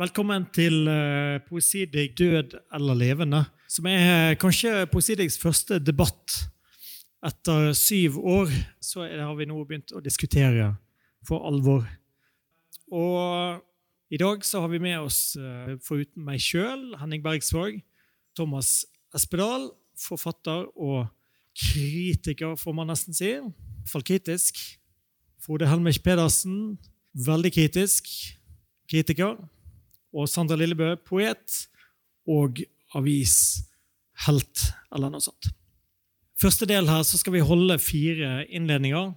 velkommen til uh, Poesidig død eller levende, som er kanskje Poesidigs første debatt. Etter syv år så har vi nå begynt å diskutere for alvor. Og i dag så har vi med oss, uh, foruten meg sjøl, Henning Bergsvåg, Thomas Espedal, forfatter og kritiker, får man nesten si. Iallfall kritisk. Frode Helmich Pedersen, veldig kritisk kritiker. Og Sandra Lillebø, poet og avishelt, eller noe sånt. Første del her så skal vi holde fire innledninger.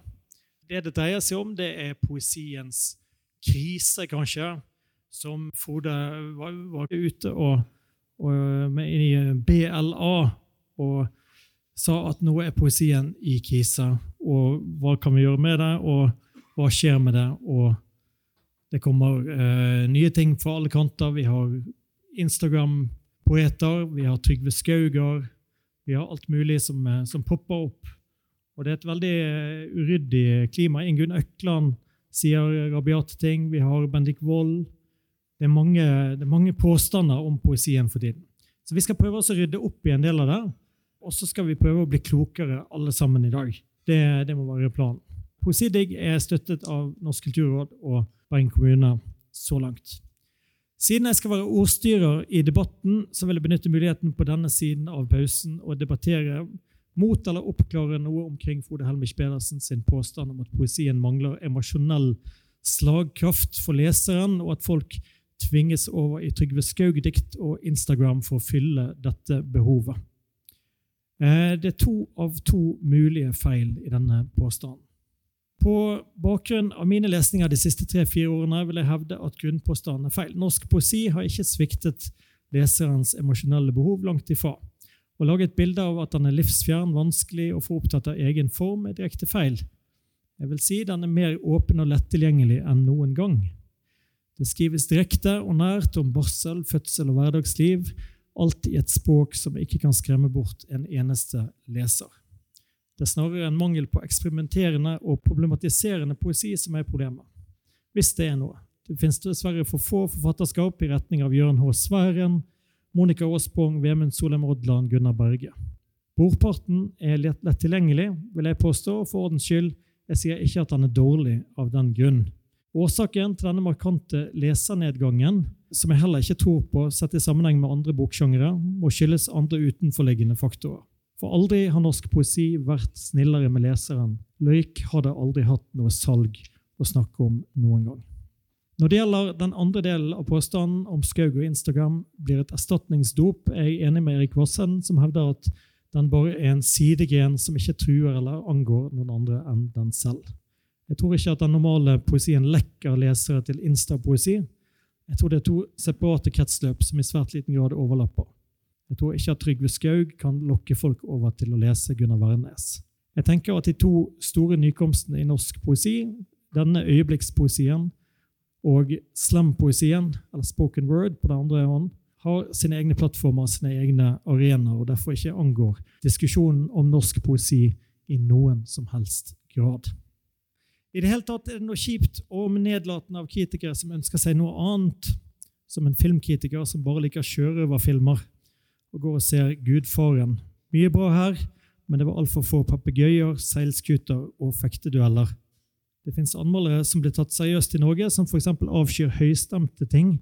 Det det dreier seg om, det er poesiens krise, kanskje, som Frode var, var ute og, og i BLA og sa at nå er poesien i krise, og hva kan vi gjøre med det, og hva skjer med det? og det kommer eh, nye ting fra alle kanter. Vi har Instagram-poeter, vi har Trygve Skauger, vi har alt mulig som, eh, som, popper opp. Og det er et veldig uh, uryddig klima. Ingunn Økland sier rabiate ting. Vi har Bendik Wold. Det, det, er mange påstander om poesien for tiden. Så vi skal prøve å rydde opp i en del av det. Og så skal vi prøve å bli klokere alle sammen i dag. Det, det må være planen. Poesidigg er støttet av Norsk kulturråd og Bergen kommune så langt. Siden jeg skal være ordstyrer i debatten, så vil jeg benytte muligheten på denne siden av pausen å debattere mot eller oppklare noe omkring Frode Helmich Pedersen sin påstand om at poesien mangler emosjonell slagkraft for leseren, og at folk tvinges over i Trygve Skaug-dikt og Instagram for å fylle dette behovet. Eh, det er to av to mulige feil i denne påstanden. På bakgrunn av mine lesninger de siste tre-fire årene vil jeg hevde at grunnpåstanden er feil. Norsk poesi har ikke sviktet leserens emosjonelle behov, langt ifra. Å lage et bilde av at den er livsfjern, vanskelig og for opptatt av egen form, er direkte feil. Jeg vil si den er mer åpen og lettilgjengelig enn noen gang. Det skrives direkte og nært om barsel, fødsel og hverdagsliv, alt i et språk som ikke kan skremme bort en eneste leser. Det er snarere en mangel på eksperimenterende og problematiserende poesi som er problemet. Hvis det er noe. Det finnes dessverre for få forfatterskap i retning av Jørn H. Sværen, Monica Aasprong, Vemund Solheim Odland, Gunnar Berge. Brorparten er lett, lett tilgjengelig, vil jeg påstå, og for ordens skyld. Jeg sier ikke at han er dårlig av den grunn. Årsaken til denne markante lesernedgangen, som jeg heller ikke tror på sett i sammenheng med andre boksjangre, må skyldes andre utenforliggende faktorer. For aldri har norsk poesi vært snillere med leseren. Løyk hadde aldri hatt noe salg å snakke om noen gang. Når det gjelder den andre delen av påstanden om Skaug og Instagram blir et erstatningsdop, er jeg enig med Erik Vossen, som hevder at den bare er en sidegen som ikke truer eller angår noen andre enn den selv. Jeg tror ikke at den normale poesien lekker lesere til instapoesi. Jeg tror det er to separate kretsløp som i svært liten grad overlapper. Jeg tror ikke at Trygve Skaug kan lokke folk over til å lese Gunnar Wærnes. Jeg tenker at de to store nykomstene i norsk poesi, denne øyeblikkspoesien og slampoesien, eller spoken word på den andre hånd, har sine egne plattformer, sine egne arenaer, og derfor ikke angår diskusjonen om norsk poesi i noen som helst grad. I det hele tatt er det noe kjipt og nedlatende av kritikere som ønsker seg noe annet, som en filmkritiker som bare liker sjørøverfilmer og går og ser Gudfaren. Mye bra her, men det var altfor få papegøyer, seilskuter og fektedueller. Det fins anmeldere som blir tatt seriøst i Norge, som f.eks. avskyr høystemte ting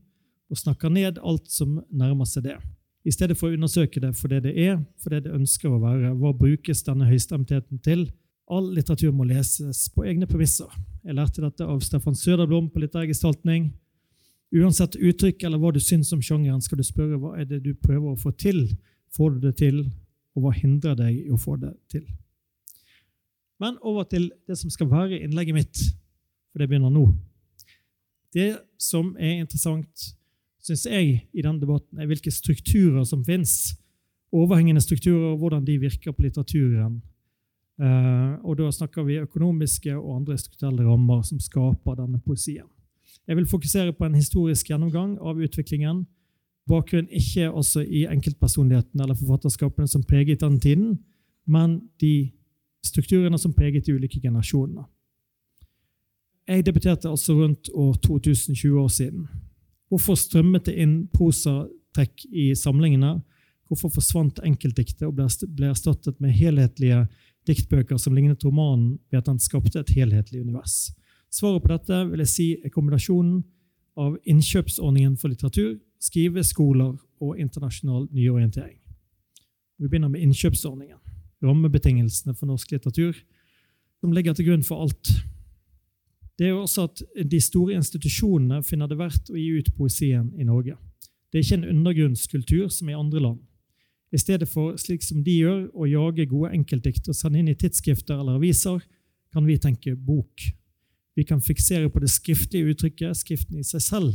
og snakker ned alt som nærmer seg det. I stedet for å undersøke det for det det er, for det det ønsker å være. Hva brukes denne høystemtheten til? All litteratur må leses på egne premisser. Jeg lærte dette av Stefan Søderblom på litterær gestaltning. Uansett uttrykk eller hva du syns om sjangeren, skal du spørre hva er det du prøver å få til. Får du det til, og hva hindrer deg i å få det til? Men over til det som skal være innlegget mitt, for det begynner nå. Det som er interessant, syns jeg, i denne debatten, er hvilke strukturer som fins. Overhengende strukturer, og hvordan de virker på litteraturen. Uh, og da snakker vi økonomiske og andre strukturelle rammer som skaper denne poesien. Jeg vil fokusere på en historisk gjennomgang av utviklingen. Bakgrunnen ikke også i enkeltpersonlighetene eller forfatterskapene som preget den tiden, men de strukturene som preget de ulike generasjonene. Jeg debuterte altså rundt år 2020 år siden. Hvorfor strømmet det inn prosatrekk i samlingene? Hvorfor forsvant enkeltdiktet og ble erstattet med helhetlige diktbøker som lignet romanen ved at den skapte et helhetlig univers? Svaret på dette vil jeg si er kombinasjonen av innkjøpsordningen for litteratur, skriveskoler og internasjonal nyorientering. Vi begynner med innkjøpsordningen, rammebetingelsene for norsk litteratur, som ligger til grunn for alt. Det er også at De store institusjonene finner det verdt å gi ut poesien i Norge. Det er ikke en undergrunnskultur som i andre land. I stedet for, slik som de gjør, å jage gode enkeltdikt og sende inn i tidsskrifter eller aviser, kan vi tenke bok. Vi kan fiksere på det skriftlige uttrykket, skriften i seg selv.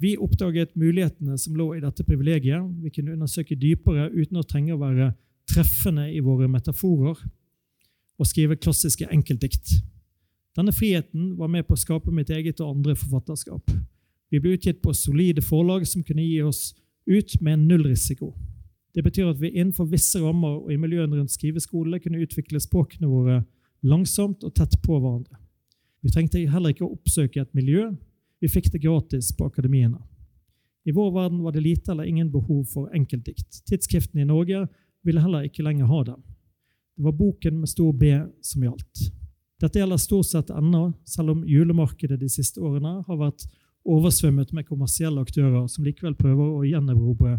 Vi oppdaget mulighetene som lå i dette privilegiet. Vi kunne undersøke dypere uten å trenge å være treffende i våre metaforer og skrive klassiske enkeltdikt. Denne friheten var med på å skape mitt eget og andre forfatterskap. Vi ble utgitt på solide forlag som kunne gi oss ut med en nullrisiko. Det betyr at vi innenfor visse rammer og i miljøene rundt skriveskolene kunne utvikle språkene våre langsomt og tett på hverandre. Vi trengte heller ikke å oppsøke et miljø. Vi fikk det gratis på akademiene. I vår verden var det lite eller ingen behov for enkeltdikt. Tidsskriftene i Norge ville heller ikke lenger ha dem. Det var boken med stor B som gjaldt. Dette gjelder stort sett ennå, selv om julemarkedet de siste årene har vært oversvømmet med kommersielle aktører som likevel prøver å gjenerobre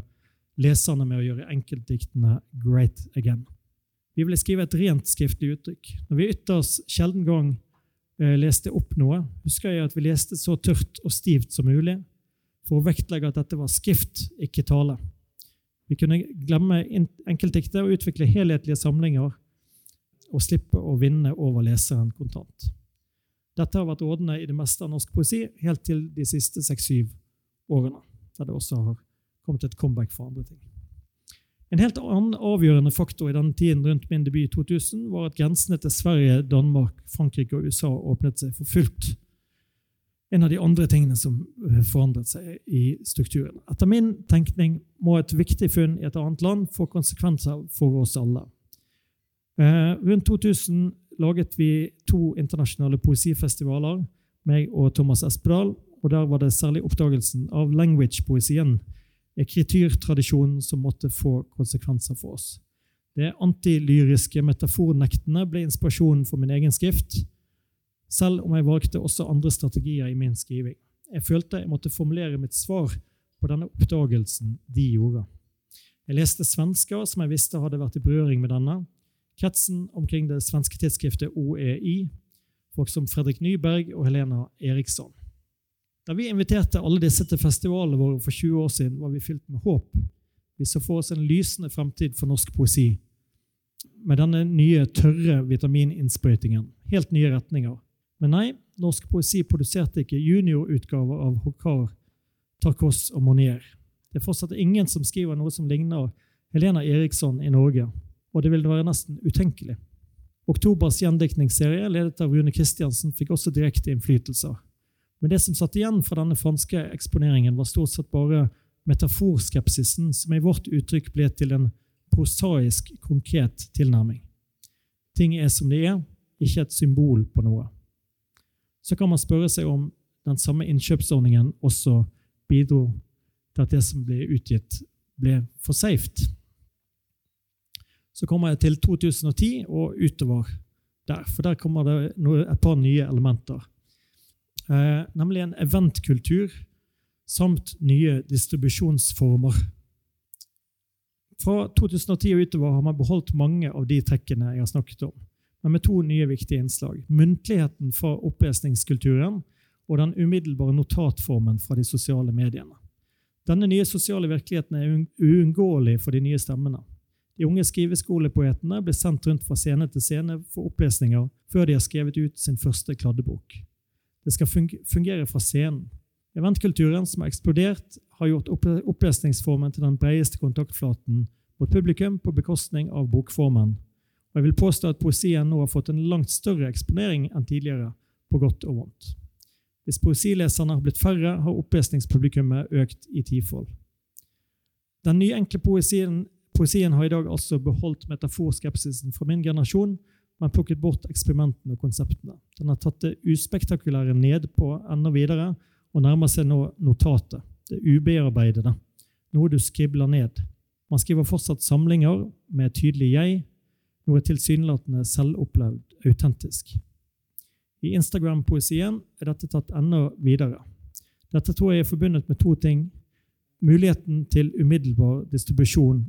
leserne med å gjøre enkeltdiktene great again. Vi ville skrive et rent skriftlig uttrykk. Når vi ytterst sjelden gang leste opp noe, husker jeg at vi leste så tørt og stivt som mulig, for å vektlegge at dette var skrift, ikke tale. Vi kunne glemme enkeltdikter og utvikle helhetlige samlinger og slippe å vinne over leseren kontant. Dette har vært rådende i det meste av norsk poesi helt til de siste seks-syv årene, der det også har kommet et comeback for andre ting. En helt annen avgjørende faktor i denne tiden rundt min debut i 2000 var at grensene til Sverige, Danmark, Frankrike og USA åpnet seg for fullt. En av de andre tingene som eh, forandret seg i strukturen. Etter min tenkning må et viktig funn i et annet land få konsekvenser for oss alle. Eh, rundt 2000 laget vi to internasjonale poesifestivaler, meg og Thomas Espedal. og Der var det særlig oppdagelsen av language-poesien, ekrityrtradisjonen, som måtte få konsekvenser for oss. Det antilyriske metafornektene ble inspirasjonen for min egen skrift, selv om jeg valgte også andre strategier i min skriving. Jeg følte jeg måtte formulere mitt svar på denne oppdagelsen de gjorde. Jeg leste svensker som jeg visste hadde vært i berøring med denne, kretsen omkring det svenske tidsskriftet OEI, folk som Fredrik Nyberg og Helena Eriksson. Da vi inviterte alle disse til festivalene våre for 20 år siden, var vi fylt med håp. Vi så for oss en lysende fremtid for norsk poesi. Med denne nye, tørre vitamininnsprøytingen. Helt nye retninger. Men nei, norsk poesi produserte ikke juniorutgaver av Hokar, Tarkos og Monier. Det er fortsatt ingen som skriver noe som ligner Helena Eriksson i Norge og det ville være nesten utenkelig. Oktobers gjendiktningsserie, ledet av Rune Kristiansen, fikk også direkte innflytelser. Men det som satt igjen fra denne franske eksponeringen, var stort sett bare metaforskepsisen, som i vårt uttrykk ble til en prosaisk, konkret tilnærming. Ting er som de er, ikke et symbol på noe. Så kan man spørre seg om den samme innkjøpsordningen også bidro til at det som ble utgitt, ble for safe. Så kommer jeg til 2010 og utover der, for der kommer det et par nye elementer. Eh, nemlig en eventkultur samt nye distribusjonsformer. Fra 2010 og utover har man beholdt mange av de trekkene jeg har snakket om, men med to nye viktige innslag. Muntligheten fra opplesningskulturen og den umiddelbare notatformen fra de sosiale mediene. Denne nye sosiale virkeligheten er uunngåelig for de nye stemmene. De unge skriveskolepoetene blir sendt rundt fra scene til scene for opplesninger før de har skrevet ut sin første kladdebok. Det skal fungere fra scenen. Eventkulturen som har eksplodert, har gjort opplesningsformen til den bredeste kontaktflaten mot publikum på bekostning av bokformen. Og jeg vil påstå at poesien nå har fått en langt større eksponering enn tidligere, på godt og vondt. Hvis poesileserne har blitt færre, har opplesningspublikummet økt i tifold. Den nye enkle poesien Poesien har i dag altså beholdt metaforskepsisen fra min generasjon, men plukket bort eksperimentene og konseptene. Den har tatt det uspektakulære ned på enda videre og nærmer seg nå notatet, det ubearbeidede, noe du skribler ned. Man skriver fortsatt samlinger med tydelig jeg, noe tilsynelatende selvopplevd autentisk. I Instagram-poesien er dette tatt enda videre. Dette tror jeg er forbundet med to ting. Muligheten til umiddelbar distribusjon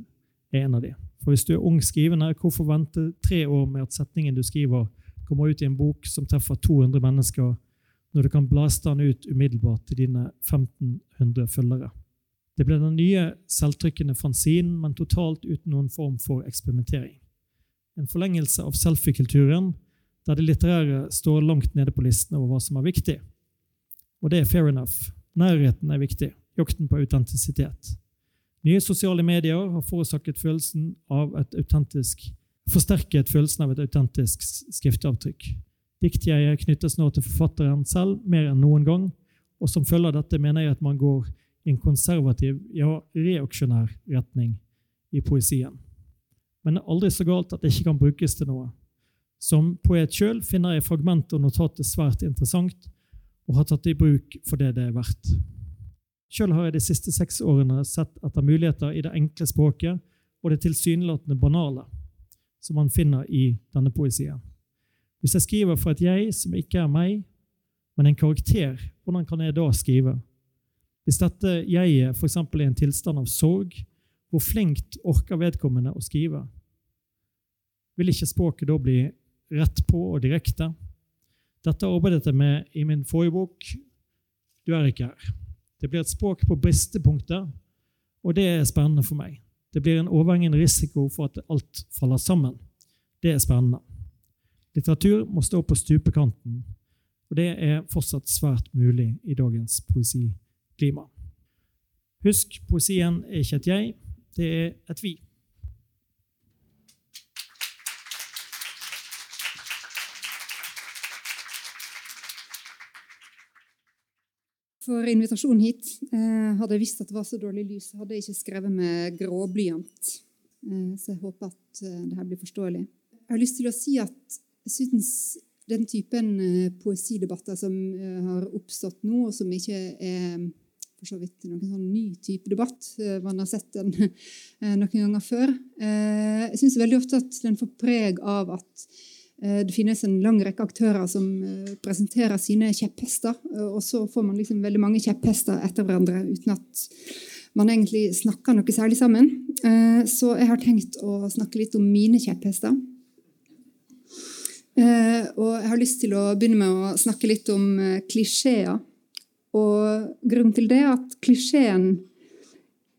er en av de. For hvis du er ung skrivende, hvorfor vente tre år med at setningen du skriver, kommer ut i en bok som treffer 200 mennesker, når du kan blaste den ut umiddelbart til dine 1500 følgere? Det ble den nye selvtrykkende fanzinen, men totalt uten noen form for eksperimentering. En forlengelse av selfie-kulturen, der det litterære står langt nede på listen over hva som er viktig. Og det er fair enough. Nærheten er viktig. Jakten på autentisitet. Nye sosiale medier har forårsaket følelsen av et autentisk forsterket følelsen av et autentisk skriftavtrykk. Diktgjerdet knyttes nå til forfatteren selv mer enn noen gang, og som følge av dette mener jeg at man går i en konservativ, ja, reaksjonær retning i poesien. Men det er aldri så galt at det ikke kan brukes til noe. Som poet sjøl finner jeg fragmentet og notatet svært interessant, og har tatt det i bruk for det det er verdt. Sjøl har jeg de siste seks årene sett etter muligheter i det enkle språket og det tilsynelatende banale som man finner i denne poesien. Hvis jeg skriver for et jeg som ikke er meg, men en karakter, hvordan kan jeg da skrive? Hvis dette jeget f.eks. er en tilstand av sorg, hvor flinkt orker vedkommende å skrive? Vil ikke språket da bli rett på og direkte? Dette arbeidet jeg med i min forrige bok, Du er ikke her. Det blir et språk på bristepunkter, og det er spennende for meg. Det blir en overhengende risiko for at alt faller sammen. Det er spennende. Litteratur må stå på stupekanten, og det er fortsatt svært mulig i dagens poesiklima. Husk, poesien er ikke et jeg, det er et vi. For invitasjonen hit eh, hadde jeg visst at det var så dårlig lys, hadde jeg ikke skrevet med gråblyant. Eh, så jeg håper at eh, det her blir forståelig. Jeg har lyst til å si at jeg syns den typen eh, poesidebatter som eh, har oppstått nå, og som ikke er for så vidt noen sånn ny type debatt, man har sett den noen ganger før, jeg syns veldig ofte at den får preg av at det finnes en lang rekke aktører som eh, presenterer sine kjepphester, eh, og så får man liksom veldig mange kjepphester etter hverandre uten at man egentlig snakker noe særlig sammen. Så jeg har tenkt å snakke litt om mine kjepphester. Og jeg har lyst til å begynne med å snakke litt om klisjeer. Og grunnen til det er at klisjeen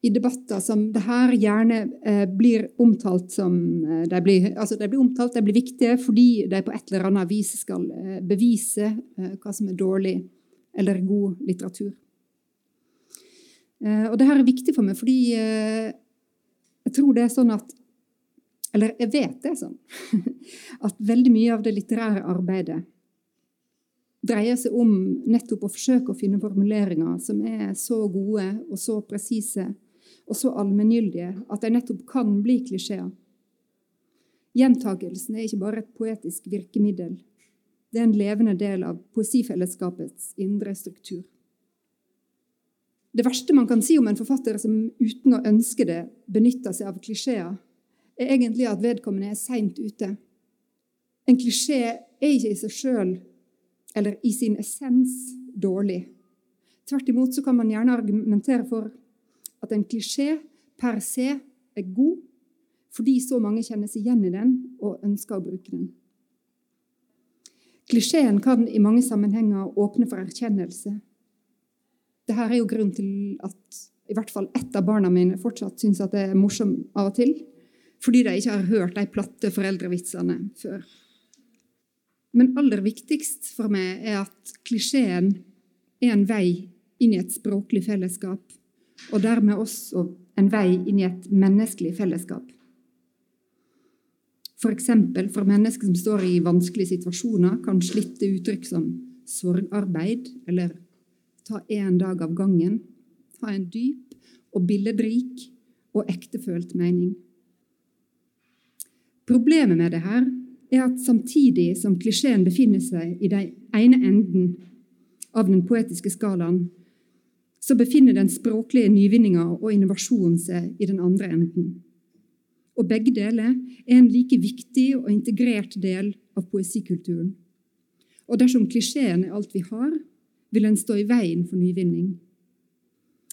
i debatter som det her gjerne eh, blir omtalt som eh, de blir, altså de blir omtalt, de blir viktige fordi de på et eller annet vis skal eh, bevise eh, hva som er dårlig eller god litteratur. Eh, og det her er viktig for meg fordi eh, jeg tror det er sånn at Eller jeg vet det er sånn at veldig mye av det litterære arbeidet dreier seg om nettopp å forsøke å finne formuleringer som er så gode og så presise og så allmenngyldige at de nettopp kan bli klisjeer. Gjentakelsen er ikke bare et poetisk virkemiddel. Det er en levende del av poesifellesskapets indre struktur. Det verste man kan si om en forfatter som uten å ønske det benytter seg av klisjeer, er egentlig at vedkommende er seint ute. En klisjé er ikke i seg sjøl, eller i sin essens, dårlig. Tvert imot så kan man gjerne argumentere for at en klisjé per se er god fordi så mange kjenner seg igjen i den og ønsker å bruke den. Klisjeen kan i mange sammenhenger åpne for erkjennelse. Dette er jo grunnen til at i hvert fall ett av barna mine fortsatt syns at det er morsomt av og til, fordi de ikke har hørt de platte foreldrevitsene før. Men aller viktigst for meg er at klisjeen er en vei inn i et språklig fellesskap og dermed også en vei inn i et menneskelig fellesskap. F.eks. For, for mennesker som står i vanskelige situasjoner, kan slitte uttrykk som sorgarbeid eller ta én dag av gangen ha en dyp og billedrik og ektefølt mening. Problemet med det her er at samtidig som klisjeen befinner seg i den ene enden av den poetiske skalaen, så befinner den språklige nyvinninga og innovasjonen seg i den andre enden. Og begge deler er en like viktig og integrert del av poesikulturen. Og dersom klisjeen er alt vi har, vil en stå i veien for nyvinning.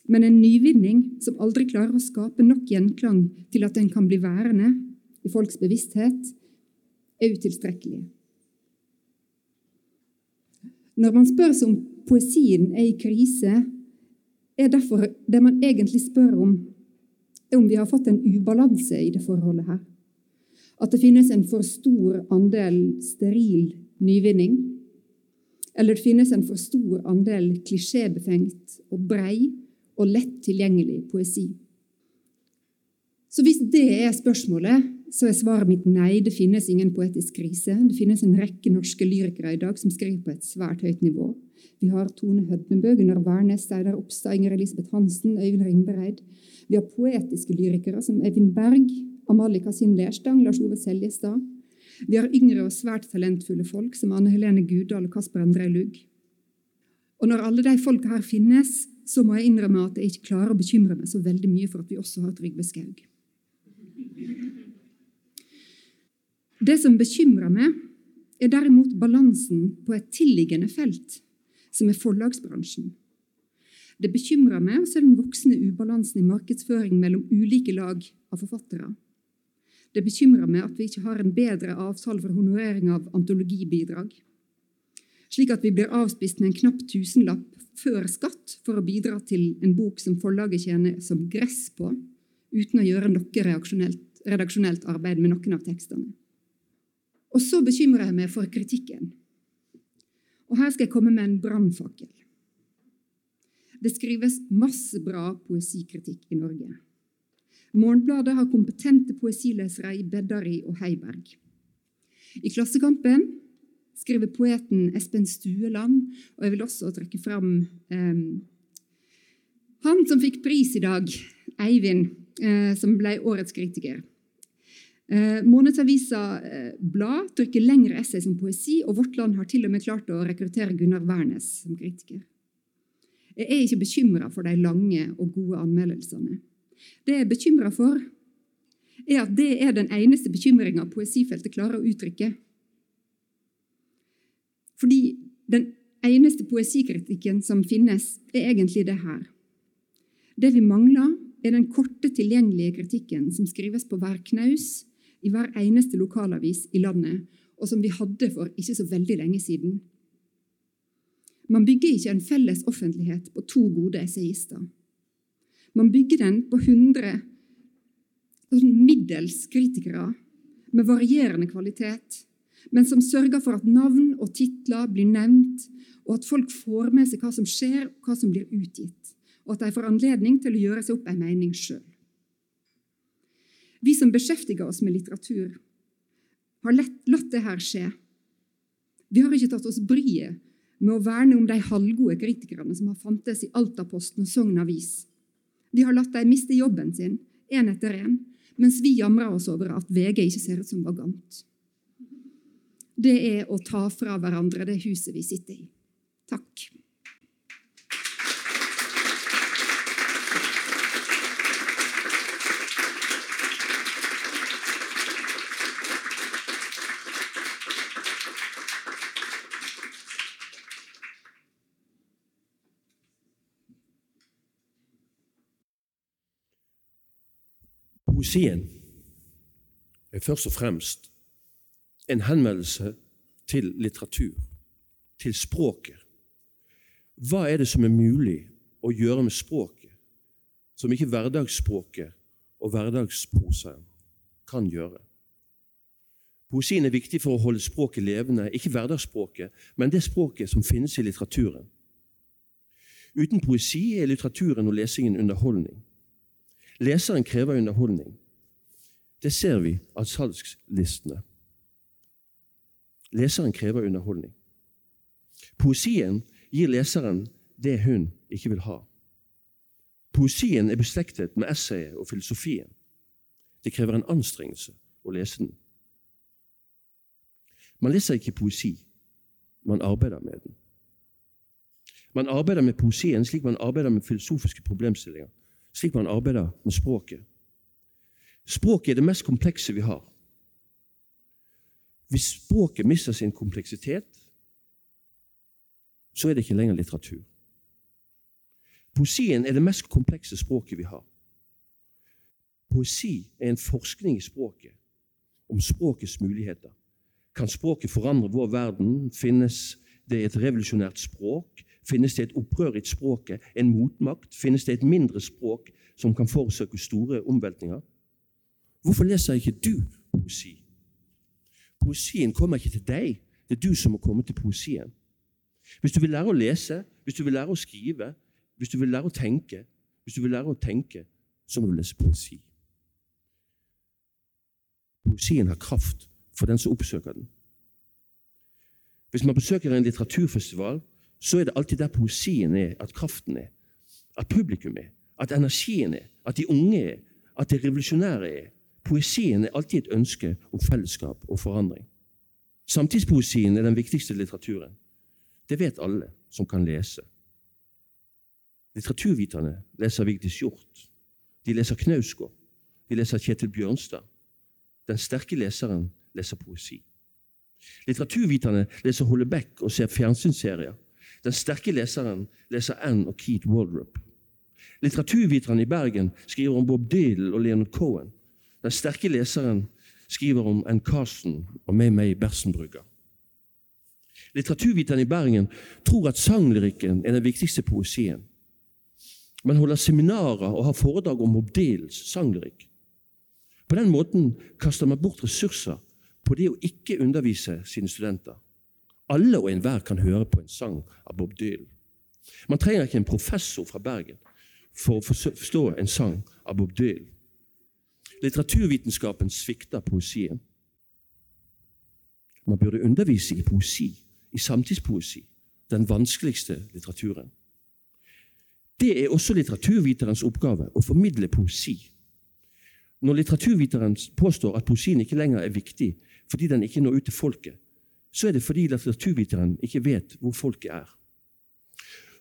Men en nyvinning som aldri klarer å skape nok gjenklang til at den kan bli værende i folks bevissthet, er utilstrekkelig. Når man spør seg om poesien er i krise, er derfor det man egentlig spør om, er om vi har fått en ubalanse i det forholdet her. At det finnes en for stor andel steril nyvinning. Eller det finnes en for stor andel klisjébefengt og brei og lett tilgjengelig poesi. Så hvis det er spørsmålet, så er svaret mitt nei. Det finnes ingen poetisk krise. Det finnes en rekke norske lyrikere i dag som skriver på et svært høyt nivå. Vi har Tone Hødnebø, Gunnar Wærnes, Steinar Opstad, Inger Elisabeth Hansen, Øyvind Ringbereid. Vi har poetiske lyrikere som Eivind Berg, Amalie Kasin Lerstang, Lars Ove Seljestad. Vi har yngre og svært talentfulle folk som Anne Helene Gudal og Kasper André Lugg. Og når alle de folka her finnes, så må jeg innrømme at jeg ikke klarer å bekymre meg så veldig mye for at vi også har Trygve Skaug. Det som bekymrer meg, er derimot balansen på et tilliggende felt, som er forlagsbransjen. Det bekymrer meg å se den voksende ubalansen i markedsføring mellom ulike lag av forfattere. Det bekymrer meg at vi ikke har en bedre avtale for honorering av antologibidrag, slik at vi blir avspist med en knapp tusenlapp før skatt for å bidra til en bok som forlaget tjener som gress på, uten å gjøre noe redaksjonelt arbeid med noen av tekstene. Og så bekymrer jeg meg for kritikken. Og her skal jeg komme med en brannfakkel. Det skrives masse bra poesikritikk i Norge. Morgenbladet har kompetente poesilesere i Beddari og Heiberg. I Klassekampen skriver poeten Espen Stueland, og jeg vil også trekke fram eh, han som fikk pris i dag, Eivind, eh, som ble årets kritiker. Eh, Månedsavisa eh, Blad trykker lengre essay som poesi, og Vårt Land har til og med klart å rekruttere Gunnar Wærnes som kritiker. Jeg er ikke bekymra for de lange og gode anmeldelsene. Det jeg er bekymra for, er at det er den eneste bekymringa poesifeltet klarer å uttrykke. Fordi den eneste poesikritikken som finnes, er egentlig det her. Det vi mangler, er den korte, tilgjengelige kritikken som skrives på hver knaus i hver eneste lokalavis i landet, og som vi hadde for ikke så veldig lenge siden. Man bygger ikke en felles offentlighet på to gode essayister. Man bygger den på 100 sånn middels kritikere med varierende kvalitet, men som sørger for at navn og titler blir nevnt, og at folk får med seg hva som skjer, og hva som blir utgitt, og at de får anledning til å gjøre seg opp en mening sjøl. Vi som beskjeftiger oss med litteratur, har lett, latt det her skje. Vi har ikke tatt oss bryet med å verne om de halvgode kritikerne som har fantes i Altaposten og Sogn Avis. Vi har latt dem miste jobben sin, én etter én, mens vi jamrer oss over at VG ikke ser ut som vagant. Det er å ta fra hverandre det huset vi sitter i. Takk. Poesien er først og fremst en henvendelse til litteratur, til språket. Hva er det som er mulig å gjøre med språket, som ikke hverdagsspråket og hverdagsprosaen kan gjøre? Poesien er viktig for å holde språket levende, ikke hverdagsspråket, men det språket som finnes i litteraturen. Uten poesi er litteraturen og lesingen underholdning. Leseren krever underholdning. Det ser vi av salgslistene. Leseren krever underholdning. Poesien gir leseren det hun ikke vil ha. Poesien er beslektet med essayet og filosofien. Det krever en anstrengelse å lese den. Man leser ikke poesi, man arbeider med den. Man arbeider med poesien slik man arbeider med filosofiske problemstillinger. Slik man arbeider med språket. Språket er det mest komplekse vi har. Hvis språket mister sin kompleksitet, så er det ikke lenger litteratur. Poesien er det mest komplekse språket vi har. Poesi er en forskning i språket, om språkets muligheter. Kan språket forandre vår verden? Finnes det et revolusjonært språk? Finnes det et opprør i språket, en motmakt? Finnes det et mindre språk som kan forårsake store omveltninger? Hvorfor leser ikke du poesi? Poesien kommer ikke til deg. Det er du som må komme til poesien. Hvis du vil lære å lese, hvis du vil lære å skrive, hvis du vil lære å tenke, hvis du vil lære å tenke, så må du lese poesi. Poesien har kraft for den som oppsøker den. Hvis man besøker en litteraturfestival, så er det alltid der poesien er, at kraften er, at publikum er, at energien er, at de unge er, at det revolusjonære er. Poesien er alltid et ønske om fellesskap og forandring. Samtidspoesien er den viktigste litteraturen. Det vet alle som kan lese. Litteraturviterne leser Vigdis Hjorth. De leser Knausgård. De leser Kjetil Bjørnstad. Den sterke leseren leser poesi. Litteraturviterne leser Hollebekk og ser fjernsynsserier. Den sterke leseren leser Anne og Keith Waldrop. Litteraturviterne i Bergen skriver om Bob Dylan og Leonard Cohen. Den sterke leseren skriver om N. Carsten og May May Bersenbrugger. Litteraturviteren i Bergen tror at sanglyrikken er den viktigste poesien. Man holder seminarer og har foredrag om Bob Dylans sanglyrikk. På den måten kaster man bort ressurser på det å ikke undervise sine studenter. Alle og enhver kan høre på en sang av Bob Dylan. Man trenger ikke en professor fra Bergen for å forstå en sang av Bob Dylan. Litteraturvitenskapen svikter poesien. Man burde undervise i poesi, i samtidspoesi, den vanskeligste litteraturen. Det er også litteraturviterens oppgave å formidle poesi. Når litteraturviteren påstår at poesien ikke lenger er viktig fordi den ikke når ut til folket, så er det fordi litteraturviteren ikke vet hvor folket er.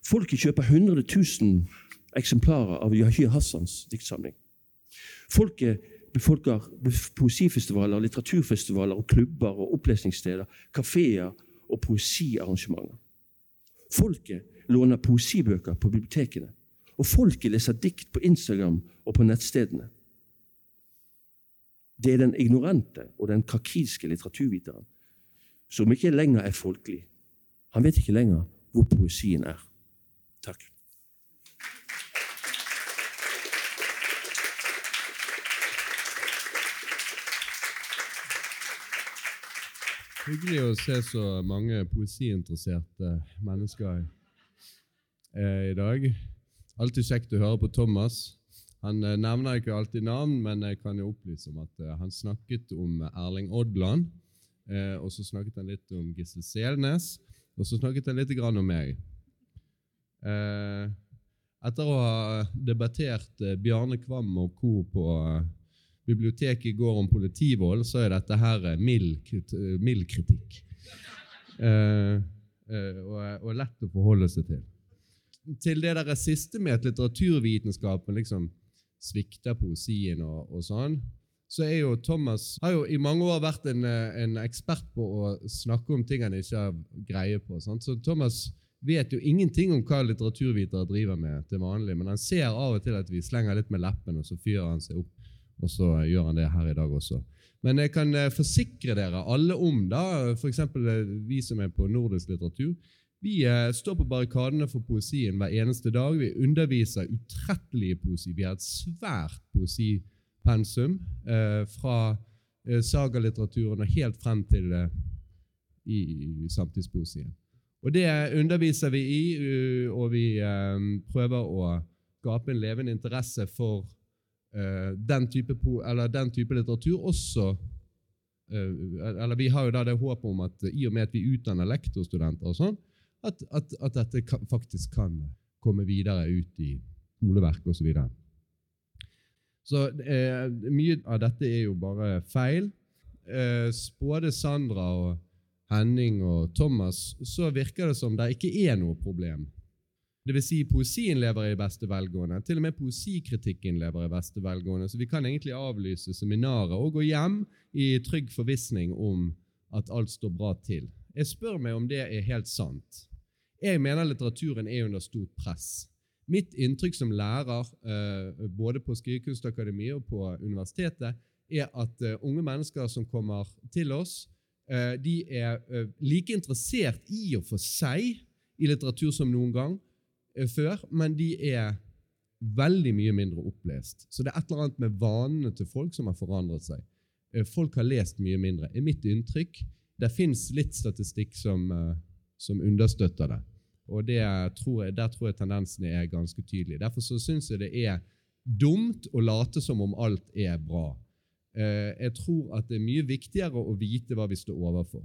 Folket kjøper 100 000 eksemplarer av Yahya Hassans diktsamling. Folket befolker poesifestivaler, litteraturfestivaler, og klubber og opplesningssteder, kafeer og poesiarrangementer. Folket låner poesibøker på bibliotekene, og folket leser dikt på Instagram og på nettstedene. Det er den ignorante og den krakilske litteraturviteren som ikke lenger er folkelig. Han vet ikke lenger hvor poesien er. Takk. Hyggelig å se så mange poesiinteresserte mennesker eh, i dag. Alltid kjekt å høre på Thomas. Han eh, nevner ikke alltid navn, men jeg kan jo opplyse om at eh, han snakket om Erling Odland. Eh, og så snakket han litt om Gisle Selnes, og så snakket han litt om meg. Eh, etter å ha debattert eh, Bjarne Kvam og co. på biblioteket går om politivold, så er dette her mild, mild kritikk. Og, og lett å forholde seg til til det der siste med at litteraturvitenskapen liksom svikter poesien og, og, sånn, så er jo Thomas har jo i mange år vært en, en ekspert på å snakke om ting han ikke har greie på. Sant? Så Thomas vet jo ingenting om hva litteraturvitere driver med til vanlig, men han ser av og til at vi slenger litt med leppen, og så fyrer han seg opp. Og så gjør han det her i dag også. Men jeg kan eh, forsikre dere alle om, da, f.eks. Eh, vi som er på nordisk litteratur, vi eh, står på barrikadene for poesien hver eneste dag. Vi underviser utrettelige poesi. Vi har et svært poesipensum eh, fra sagalitteraturen og helt frem til eh, i, i samtidspoesien. Og Det underviser vi i, og vi eh, prøver å skape en levende interesse for den, type den, type litteratur også eller Vi har jo da det håpet om at i og med at vi utdanner lektorstudenter, og sånn, at, at, at dette kan, faktisk kan komme videre ut i skoleverk osv. Så eh, mye av dette er jo bare feil. Eh, både Sandra og Henning og Thomas så virker det som det ikke er noe problem Vil si, poesien lever i beste velgående. Til og med poesikritikken lever i beste velgående. Så vi kan egentlig avlyse seminaret og gå hjem i trygg forvissning om at alt står bra til. Jeg spør meg om det er helt sant. Jeg mener litteraturen er under stort press. Mitt inntrykk som lærer eh, både på Skrivekunstakademiet og på universitetet er at uh, unge mennesker som kommer til oss, uh, de er like interessert i og for seg i litteratur som noen gang før, men de er veldig mye mindre opplest. Så det er et eller annet med vanene til folk som har forandret seg. folk har lest mye mindre, er mitt inntrykk. Det fins litt statistikk som, som, understøtter det. Og det tror jeg, Der tror jeg tendensene er ganske tydelige. Derfor så syns jeg det er dumt å late som om alt er bra. Eh, jeg tror at det er mye viktigere å vite hva vi står overfor.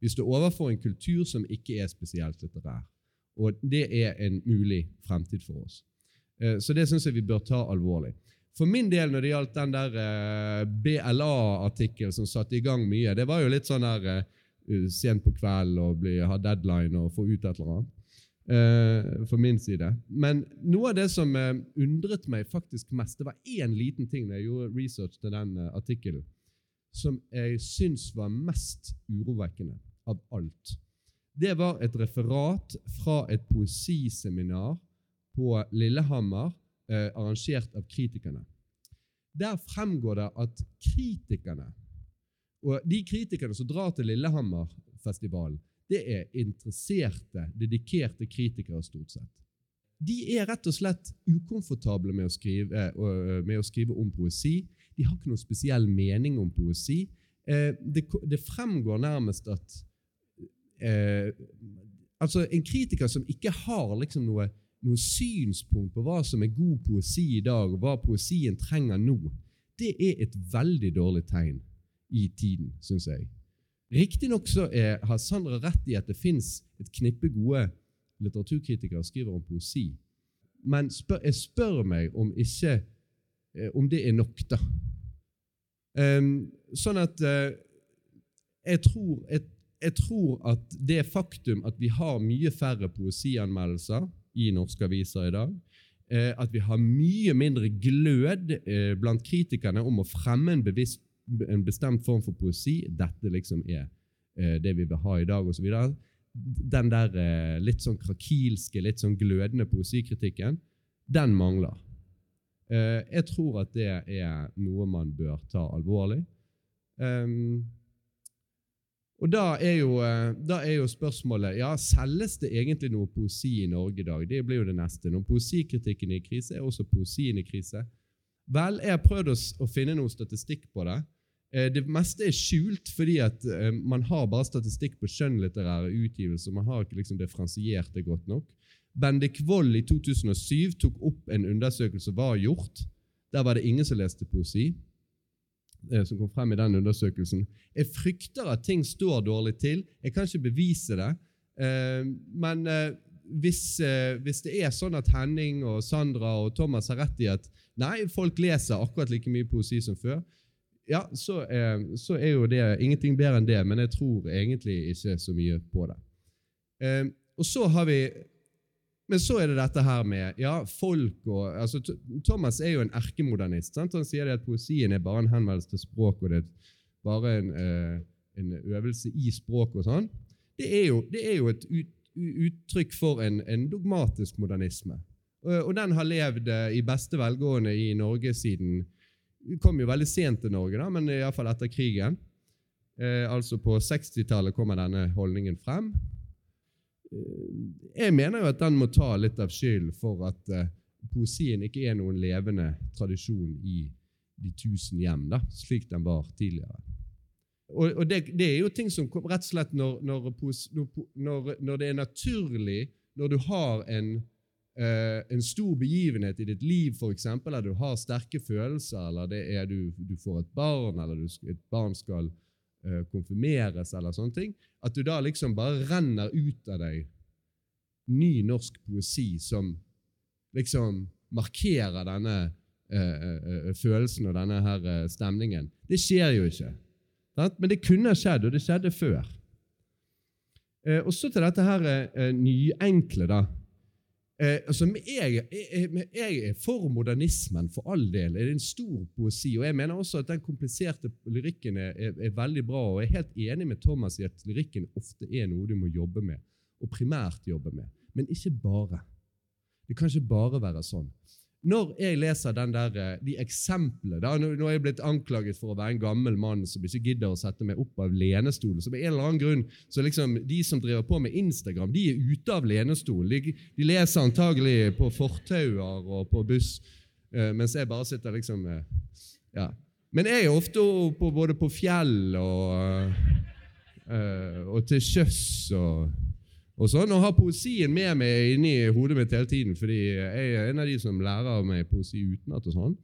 Vi står overfor en kultur som ikke er spesielt litterær. Og det er en mulig fremtid for oss. Eh, så det syns jeg vi bør ta alvorlig. For min del, når det gjaldt den der eh, BLA-artikkelen som satte i gang mye, det var jo litt sånn der sent på kvelden og ha deadline og få ut et eller annet. For min side. Men noe av det som undret meg faktisk mest, det var én liten ting da jeg gjorde research til den artikkelen, som jeg syns var mest urovekkende av alt. Det var et referat fra et poesiseminar på Lillehammer, arrangert av kritikerne. Der fremgår det at kritikerne, og de kritikerne som drar til Lillehammerfestivalen, det er interesserte, dedikerte kritikere, stort sett. De er rett og slett ukomfortable med å skrive, eh, med å skrive om poesi. De har ikke noen spesiell mening om poesi. Eh, det fremgår nærmest at eh, altså En kritiker som ikke har liksom noe, noe, synspunkt på hva som er god poesi i dag, og hva poesien trenger nå, det er et veldig dårlig tegn i tiden, syns jeg. Riktignok har Sandra rett i at det fins et knippe gode litteraturkritikere skriver om poesi, men spør, jeg spør meg om ikke eh, om det er nok, da. Um, sånn at uh, jeg, tror, jeg, jeg, tror, at det faktum at vi har mye færre poesianmeldelser i norske aviser i dag, uh, at vi har mye mindre glød uh, blant kritikerne om å fremme en bevisst en bestemt form for poesi. Dette liksom er eh, det vi vil ha i dag, osv. Den der eh, litt sånn krakilske, litt sånn glødende poesikritikken, den mangler. Eh, jeg tror at det er noe man bør ta alvorlig. Um, og da er, jo, eh, da er, jo, spørsmålet ja, selges det egentlig noe poesi i Norge i dag. Det blir jo det neste. Når poesikritikken er i krise, er også poesien i krise. Vel, jeg har prøvd å, finne noe statistikk på det. Eh, det meste er skjult fordi at eh, man har bare statistikk på skjønnlitterære utgivelser. Man har ikke liksom differensiert det godt nok. Bendik Wold i 2007 tok opp en undersøkelse som var gjort. Der var det ingen som leste poesi. Eh, som kom frem i den undersøkelsen. Jeg frykter at ting står dårlig til. Jeg kan ikke bevise det. Men hvis, hvis det er sånn at Henning og Sandra og Thomas har rett i at nei, folk leser akkurat like mye poesi som før, ja, så er, så er, jo det ingenting bedre enn det, men jeg tror egentlig ikke så mye på det. Eh, og så har vi Men så er det dette her med ja, folk og altså, Thomas er jo en erkemodernist. Sant? Han sier at poesien er bare en henvendelse til språk, og det er bare en, eh, en øvelse i språk og sånn. Det er jo, det er jo et ut, uttrykk for en, en dogmatisk modernisme. Og, og, den har levd eh, i beste velgående i Norge siden kom jo veldig sent til Norge, da, men iallfall etter krigen. Eh, altså På 60-tallet kommer denne holdningen frem. Eh, jeg mener jo at den må ta litt av skylden for at eh, poesien ikke er noen levende tradisjon i de tusen hjem, da, slik den var tidligere. Og, og det, det, er jo ting som rett og slett når, når, når, når det er naturlig, når du har en Uh, en stor begivenhet i ditt liv, f.eks., eller du har sterke følelser, eller det er du, du får et barn, eller du, et barn skal konfirmeres, eller sånne ting, at du da liksom bare renner ut av deg ny norsk poesi som liksom markerer denne uh, følelsen og denne her stemningen. Det skjer jo ikke. Men det kunne skjedd, og det skjedde før. og så til dette her nyenkle, da Eh, altså, jeg, jeg, jeg, er for modernismen, for all del. Det er en stor poesi. og Jeg mener også at den kompliserte lyrikken er, er, er, veldig bra. og Jeg er helt enig med Thomas i at lyrikken ofte er noe du må jobbe med, og primært jobbe med. Men ikke bare. Det kan ikke bare være sånn. Når jeg leser der, eh, de eksemplene Nå er jeg blitt anklaget for å være en gammel mann som ikke gidder å sette meg opp av lenestolen. Så med en eller annen grunn, så liksom, De som driver på med Instagram, de er ute av lenestolen. De, de leser antagelig på fortauer og på buss, uh, mens jeg bare sitter liksom uh, ja. Men jeg er ofte på, både på fjell og, og til sjøs. og og sånn, og har poesien med meg inni hodet mitt hele tiden, fordi jeg er en av de som lærer meg poesi utenat. og sånn.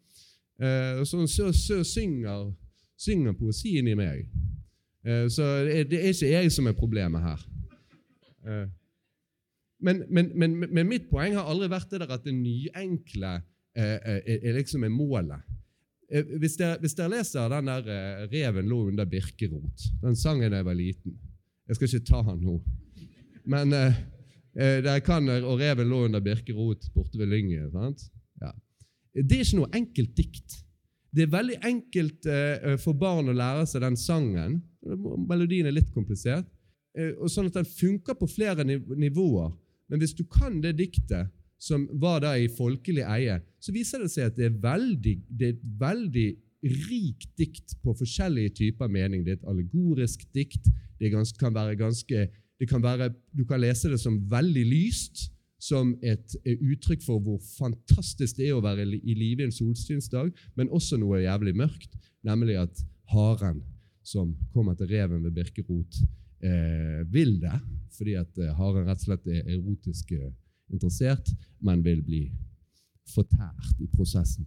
Eh, så, så, så synger, synger, poesien i meg. Eh, så det er ikke jeg som er problemet her. Eh, men, men, men, men, mitt poeng har aldri vært det der at det nyenkle eh, er, er liksom er målet. Eh, hvis dere, hvis dere leser den der eh, 'Reven lå under birkerot', den sangen da jeg var liten Jeg skal ikke ta den nå. Men eh, eh der kan Og reven lå under birkerot borte ved Lyngen. Ja. Det er ikke noe enkelt dikt. Det er veldig enkelt eh, for barn å lære seg den sangen. Melodien er litt komplisert, eh, og sånn at den funker på flere nivåer. Men hvis du kan det diktet, som var da i folkelig eie, så viser det seg at det er, veldig, det er et veldig rikt dikt på forskjellige typer mening. Det er et allegorisk dikt. Det ganske, kan være ganske kan være, du kan lese det som veldig lyst, som et uttrykk for hvor fantastisk det er å være i live en solsynsdag, men også noe jævlig mørkt, nemlig at haren som kommer til reven ved Birkerot, eh, vil det, fordi at eh, haren rett og slett er erotisk eh, interessert, men vil bli fortært i prosessen.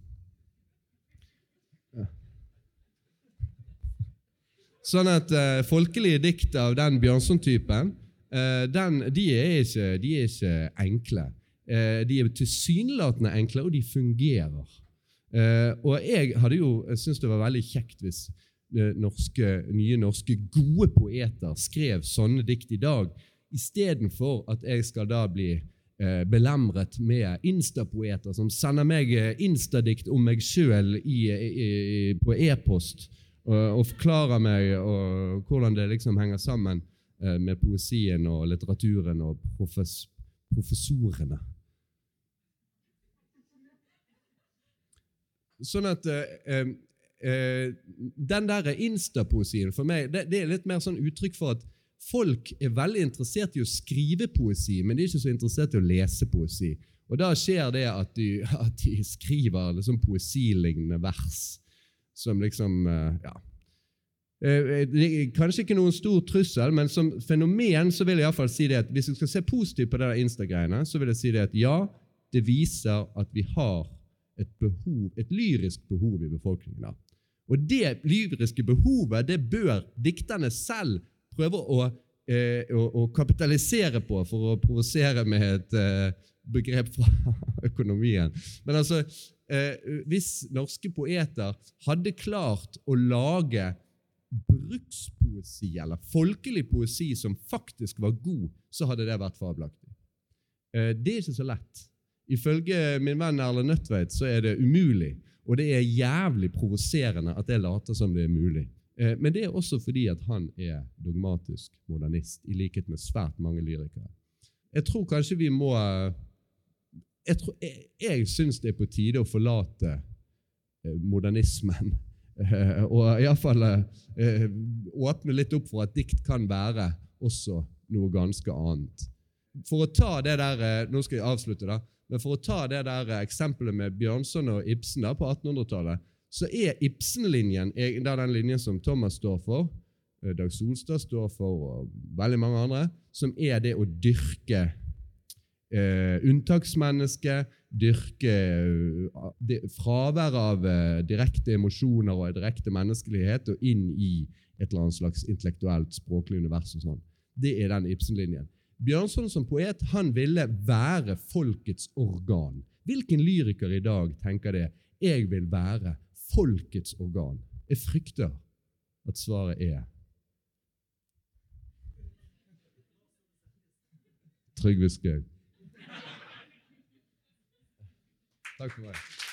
Ja. Sånn at uh, folkelige dikt av den Bjørnson-typen uh, de, de, er ikke, enkle. Uh, de er tilsynelatende enkle, og de fungerer. Og jeg hadde jo syntes det var veldig kjekt hvis norske, nye norske gode poeter skrev sånne dikt i dag, istedenfor at jeg skal da bli belemret med instapoeter som sender meg instadikt om meg sjøl på e-post og, og, forklarer meg og hvordan det liksom henger sammen. Eh, med poesien og litteraturen og profes professorene. Sånn at eh, eh, Den der instapoesien for meg det, det, er litt mer sånn uttrykk for at folk er veldig interessert i å skrive poesi, men de er ikke så interessert i å lese poesi. Og da skjer det at de, at de skriver liksom poesilignende vers som liksom eh, ja, Eh, eh, kanskje ikke noen stor trussel, men som fenomen så vil jeg i fall si det at hvis du skal se positivt på der Insta-greiene, så vil jeg si det at ja, det viser at vi har et, behov, et lyrisk behov i befolkningen. Og det lyriske behovet det bør dikterne selv prøve å, eh, å, å kapitalisere på for å provosere med et eh, begrep fra økonomien. Men altså, hvis norske poeter hadde klart å lage brukspoesi, eller folkelig poesi, som faktisk var god, så hadde det vært fabelaktig. Eh, det er ikke så lett. Ifølge min venn Erlend Nødtveit så er det umulig, og det er jævlig provoserende at jeg later som det er mulig. Eh, men det er også fordi at han er dogmatisk modernist, i likhet med svært mange lyrikere. Jeg tror kanskje vi må Jeg, tror, jeg, jeg syns det er på tide å forlate eh, modernismen Eh, og iallfall eh, åpne litt opp for at dikt kan være også noe ganske annet. For å ta det der, eh, Nå skal jeg avslutte, da. Men for å ta det der eksempelet med Bjørnson og Ibsen da, på 1800-tallet, så er Ibsen-linjen den linjen som Thomas står for, Dag Solstad står for, og veldig mange andre, som er det å dyrke eh, unntaksmenneske, dyrke uh, fravær av uh, direkte emosjoner og direkte menneskelighet og inn i et eller annet slags intellektuelt, språklig univers. og sånn. Det er den Ibsen-linjen. Bjørnson som poet han ville være folkets organ. Hvilken lyriker i dag tenker det? Jeg vil være folkets organ. Jeg frykter at svaret er Trygve Skaug. Takk for meg.